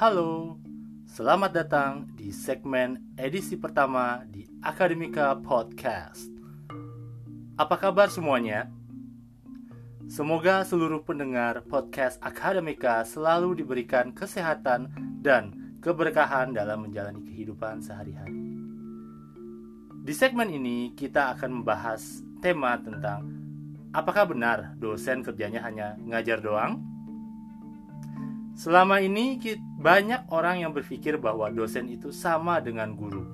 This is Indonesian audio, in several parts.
Halo, selamat datang di segmen edisi pertama di Akademika Podcast. Apa kabar semuanya? Semoga seluruh pendengar podcast Akademika selalu diberikan kesehatan dan keberkahan dalam menjalani kehidupan sehari-hari. Di segmen ini kita akan membahas tema tentang apakah benar dosen kerjanya hanya ngajar doang? Selama ini banyak orang yang berpikir bahwa dosen itu sama dengan guru.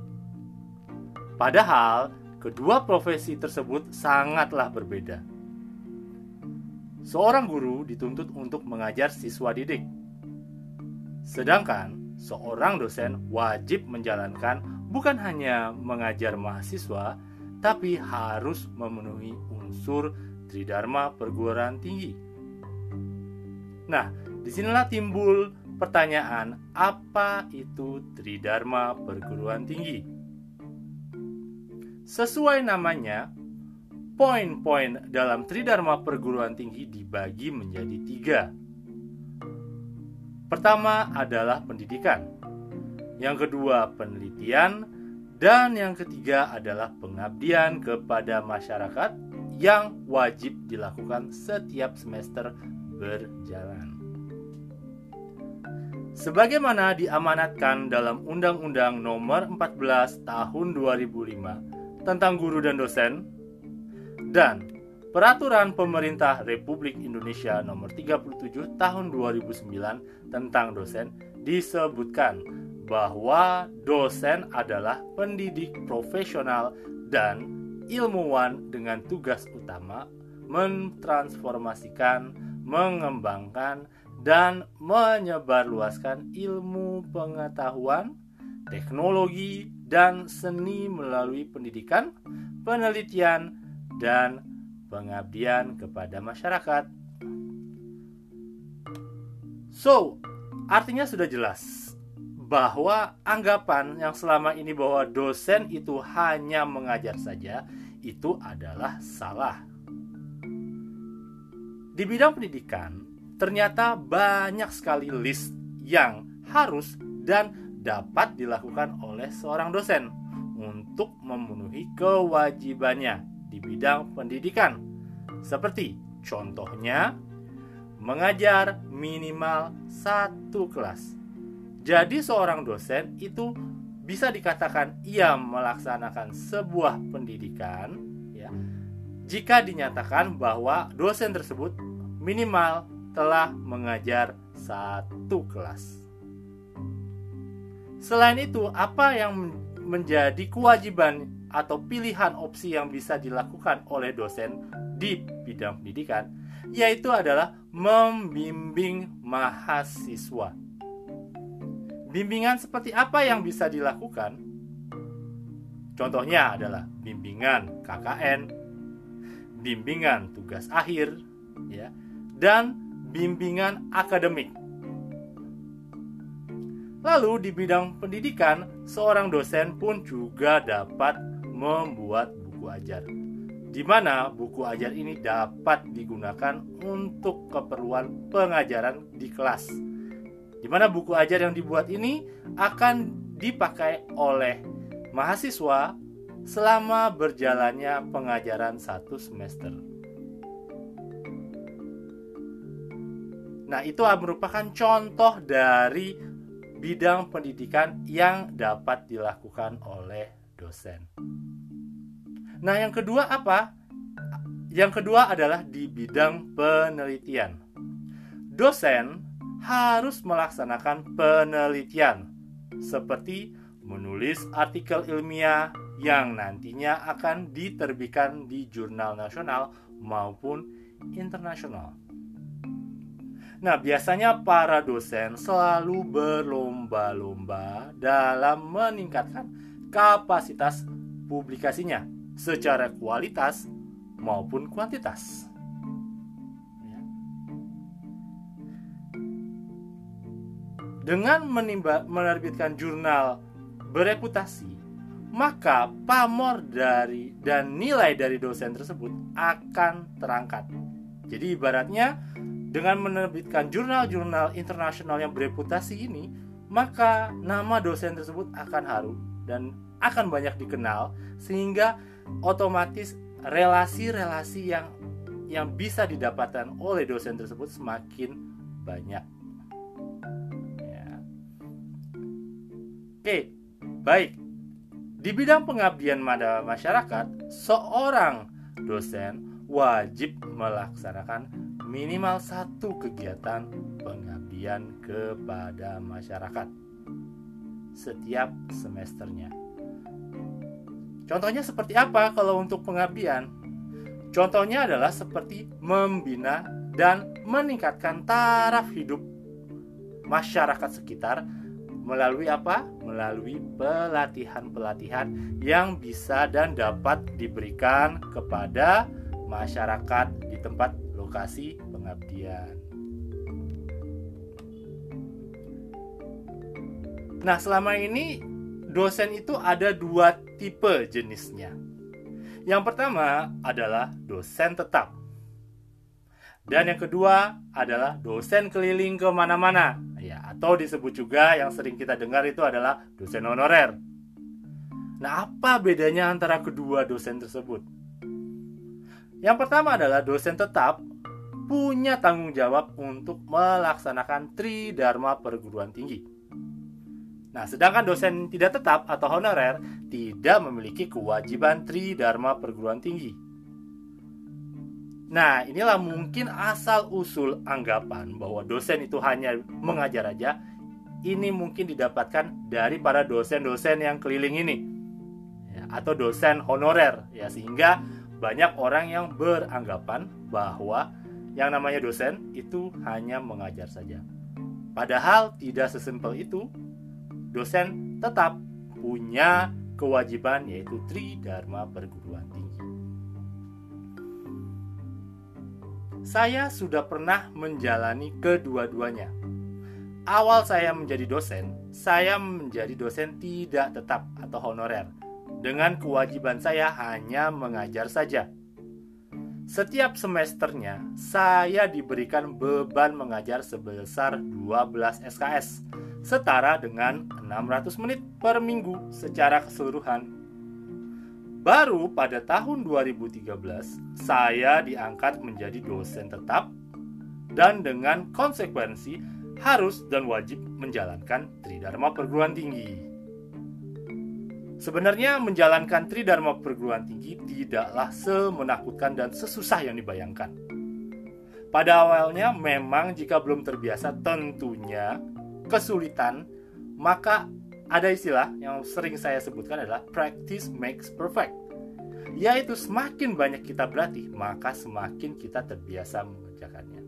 Padahal kedua profesi tersebut sangatlah berbeda. Seorang guru dituntut untuk mengajar siswa didik. Sedangkan seorang dosen wajib menjalankan bukan hanya mengajar mahasiswa, tapi harus memenuhi unsur Tridharma perguruan tinggi. Nah, di sinilah timbul pertanyaan apa itu Tridharma perguruan tinggi? Sesuai namanya, poin-poin dalam Tridharma perguruan tinggi dibagi menjadi tiga. Pertama adalah pendidikan, yang kedua penelitian, dan yang ketiga adalah pengabdian kepada masyarakat yang wajib dilakukan setiap semester berjalan. Sebagaimana diamanatkan dalam Undang-Undang Nomor 14 Tahun 2005 tentang guru dan dosen dan Peraturan Pemerintah Republik Indonesia Nomor 37 Tahun 2009 tentang dosen disebutkan bahwa dosen adalah pendidik profesional dan ilmuwan dengan tugas utama mentransformasikan, mengembangkan, dan menyebarluaskan ilmu pengetahuan, teknologi, dan seni melalui pendidikan, penelitian, dan pengabdian kepada masyarakat. So, artinya sudah jelas bahwa anggapan yang selama ini bahwa dosen itu hanya mengajar saja itu adalah salah. Di bidang pendidikan, ternyata banyak sekali list yang harus dan dapat dilakukan oleh seorang dosen untuk memenuhi kewajibannya di bidang pendidikan. Seperti contohnya mengajar minimal satu kelas. Jadi seorang dosen itu bisa dikatakan ia melaksanakan sebuah pendidikan ya jika dinyatakan bahwa dosen tersebut minimal telah mengajar satu kelas. Selain itu, apa yang menjadi kewajiban atau pilihan opsi yang bisa dilakukan oleh dosen di bidang pendidikan, yaitu adalah membimbing mahasiswa. Bimbingan seperti apa yang bisa dilakukan? Contohnya adalah bimbingan KKN, bimbingan tugas akhir, ya, dan bimbingan akademik. Lalu di bidang pendidikan, seorang dosen pun juga dapat membuat buku ajar. Di mana buku ajar ini dapat digunakan untuk keperluan pengajaran di kelas. Di mana buku ajar yang dibuat ini akan dipakai oleh mahasiswa selama berjalannya pengajaran satu semester. Nah, itu merupakan contoh dari bidang pendidikan yang dapat dilakukan oleh dosen. Nah, yang kedua apa? Yang kedua adalah di bidang penelitian. Dosen harus melaksanakan penelitian seperti menulis artikel ilmiah yang nantinya akan diterbitkan di jurnal nasional maupun internasional. Nah, biasanya para dosen selalu berlomba-lomba dalam meningkatkan kapasitas publikasinya secara kualitas maupun kuantitas. Ya. Dengan menimba, menerbitkan jurnal bereputasi, maka pamor dari dan nilai dari dosen tersebut akan terangkat. Jadi ibaratnya dengan menerbitkan jurnal-jurnal internasional yang bereputasi ini, maka nama dosen tersebut akan harum dan akan banyak dikenal sehingga otomatis relasi-relasi yang yang bisa didapatkan oleh dosen tersebut semakin banyak. Ya. Oke, baik. Di bidang pengabdian pada masyarakat, seorang dosen wajib melaksanakan minimal satu kegiatan pengabdian kepada masyarakat setiap semesternya. Contohnya seperti apa kalau untuk pengabdian? Contohnya adalah seperti membina dan meningkatkan taraf hidup masyarakat sekitar melalui apa? Melalui pelatihan-pelatihan yang bisa dan dapat diberikan kepada masyarakat di tempat lokasi pengabdian. Nah, selama ini dosen itu ada dua tipe jenisnya. Yang pertama adalah dosen tetap. Dan yang kedua adalah dosen keliling ke mana-mana. Ya, atau disebut juga yang sering kita dengar itu adalah dosen honorer. Nah, apa bedanya antara kedua dosen tersebut? Yang pertama adalah dosen tetap punya tanggung jawab untuk melaksanakan Tridharma perguruan tinggi. Nah, sedangkan dosen tidak tetap atau honorer tidak memiliki kewajiban Tridharma perguruan tinggi. Nah, inilah mungkin asal-usul anggapan bahwa dosen itu hanya mengajar aja. Ini mungkin didapatkan dari para dosen-dosen yang keliling ini. Ya, atau dosen honorer ya sehingga banyak orang yang beranggapan bahwa yang namanya dosen itu hanya mengajar saja. Padahal tidak sesimpel itu dosen tetap punya kewajiban yaitu Tridharma perguruan tinggi. Saya sudah pernah menjalani kedua-duanya. Awal saya menjadi dosen, saya menjadi dosen tidak tetap atau honorer. Dengan kewajiban saya hanya mengajar saja. Setiap semesternya, saya diberikan beban mengajar sebesar 12 SKS setara dengan 600 menit per minggu secara keseluruhan. Baru pada tahun 2013, saya diangkat menjadi dosen tetap dan dengan konsekuensi harus dan wajib menjalankan Tridharma perguruan tinggi. Sebenarnya menjalankan Tridharma perguruan tinggi tidaklah semenakutkan dan sesusah yang dibayangkan. Pada awalnya memang jika belum terbiasa tentunya kesulitan, maka ada istilah yang sering saya sebutkan adalah practice makes perfect. Yaitu semakin banyak kita berlatih, maka semakin kita terbiasa mengerjakannya.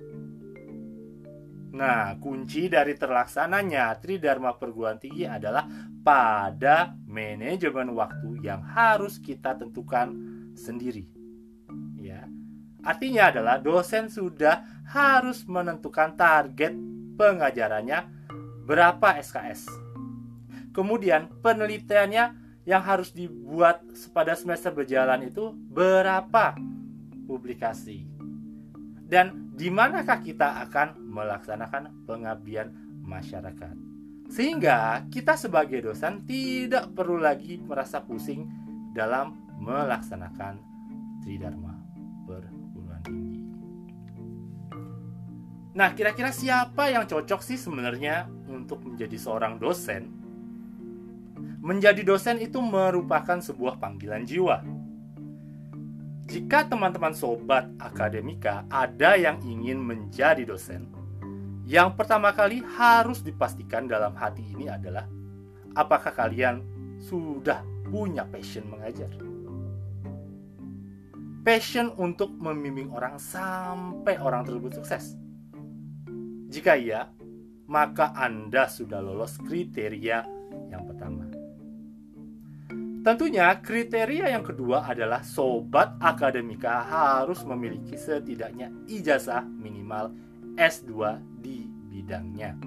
Nah, kunci dari terlaksananya Tridharma perguruan tinggi adalah pada manajemen waktu yang harus kita tentukan sendiri. Ya. Artinya adalah dosen sudah harus menentukan target pengajarannya berapa SKS. Kemudian penelitiannya yang harus dibuat pada semester berjalan itu berapa publikasi. Dan di manakah kita akan melaksanakan pengabdian masyarakat. Sehingga kita sebagai dosen tidak perlu lagi merasa pusing dalam melaksanakan Tridharma perguruan tinggi. Nah, kira-kira siapa yang cocok sih sebenarnya untuk menjadi seorang dosen, menjadi dosen itu merupakan sebuah panggilan jiwa. Jika teman-teman sobat akademika ada yang ingin menjadi dosen, yang pertama kali harus dipastikan dalam hati ini adalah apakah kalian sudah punya passion mengajar. Passion untuk membimbing orang sampai orang tersebut sukses. Jika iya, maka Anda sudah lolos kriteria yang pertama. Tentunya kriteria yang kedua adalah sobat akademika harus memiliki setidaknya ijazah minimal S2 di bidangnya.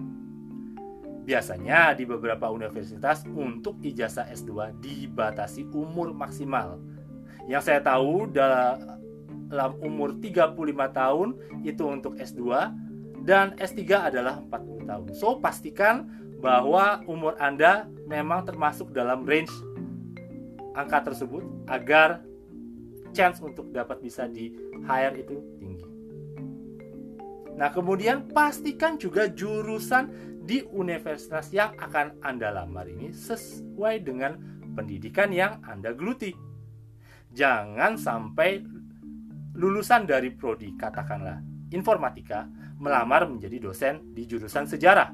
Biasanya di beberapa universitas untuk ijazah S2 dibatasi umur maksimal. Yang saya tahu dalam umur 35 tahun itu untuk S2 dan S3 adalah 40 tahun. So, pastikan bahwa umur Anda memang termasuk dalam range angka tersebut agar chance untuk dapat bisa di hire itu tinggi. Nah, kemudian pastikan juga jurusan di universitas yang akan Anda lamar ini sesuai dengan pendidikan yang Anda geluti. Jangan sampai lulusan dari prodi katakanlah informatika melamar menjadi dosen di jurusan sejarah.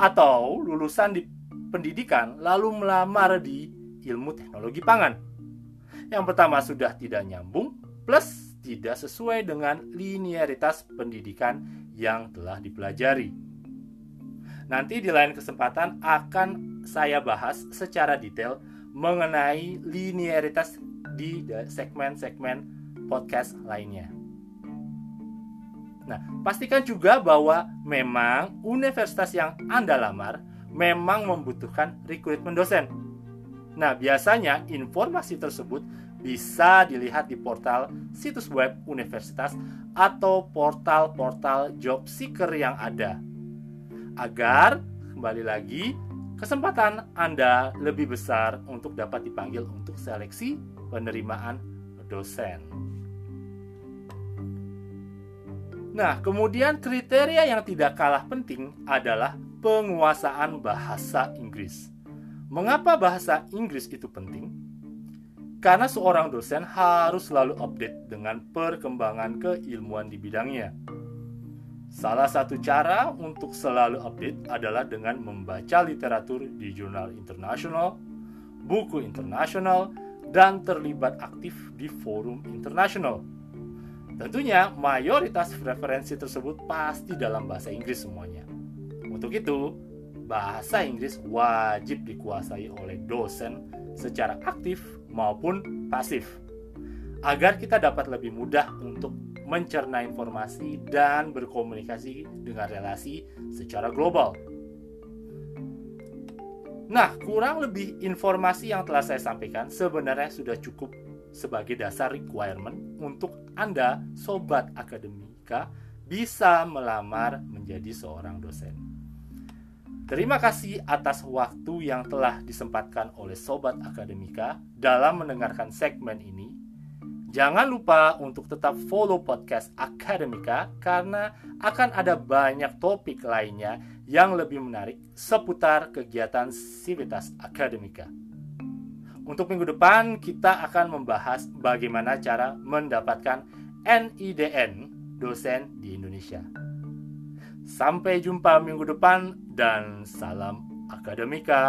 Atau lulusan di pendidikan lalu melamar di ilmu teknologi pangan. Yang pertama sudah tidak nyambung plus tidak sesuai dengan linearitas pendidikan yang telah dipelajari. Nanti di lain kesempatan akan saya bahas secara detail mengenai linearitas di segmen-segmen podcast lainnya. Nah, pastikan juga bahwa memang universitas yang Anda lamar memang membutuhkan rekrutmen dosen. Nah, biasanya informasi tersebut bisa dilihat di portal situs web universitas atau portal-portal job seeker yang ada. Agar kembali lagi kesempatan Anda lebih besar untuk dapat dipanggil untuk seleksi penerimaan dosen. Nah, kemudian kriteria yang tidak kalah penting adalah penguasaan bahasa Inggris. Mengapa bahasa Inggris itu penting? Karena seorang dosen harus selalu update dengan perkembangan keilmuan di bidangnya. Salah satu cara untuk selalu update adalah dengan membaca literatur di jurnal internasional, buku internasional, dan terlibat aktif di forum internasional. Tentunya mayoritas referensi tersebut pasti dalam bahasa Inggris semuanya. Untuk itu, bahasa Inggris wajib dikuasai oleh dosen secara aktif maupun pasif agar kita dapat lebih mudah untuk mencerna informasi dan berkomunikasi dengan relasi secara global. Nah, kurang lebih informasi yang telah saya sampaikan sebenarnya sudah cukup sebagai dasar requirement untuk Anda, sobat akademika, bisa melamar menjadi seorang dosen. Terima kasih atas waktu yang telah disempatkan oleh sobat akademika dalam mendengarkan segmen ini. Jangan lupa untuk tetap follow podcast Akademika karena akan ada banyak topik lainnya yang lebih menarik seputar kegiatan Civitas Akademika. Untuk minggu depan kita akan membahas bagaimana cara mendapatkan NIDN dosen di Indonesia. Sampai jumpa minggu depan dan salam akademika.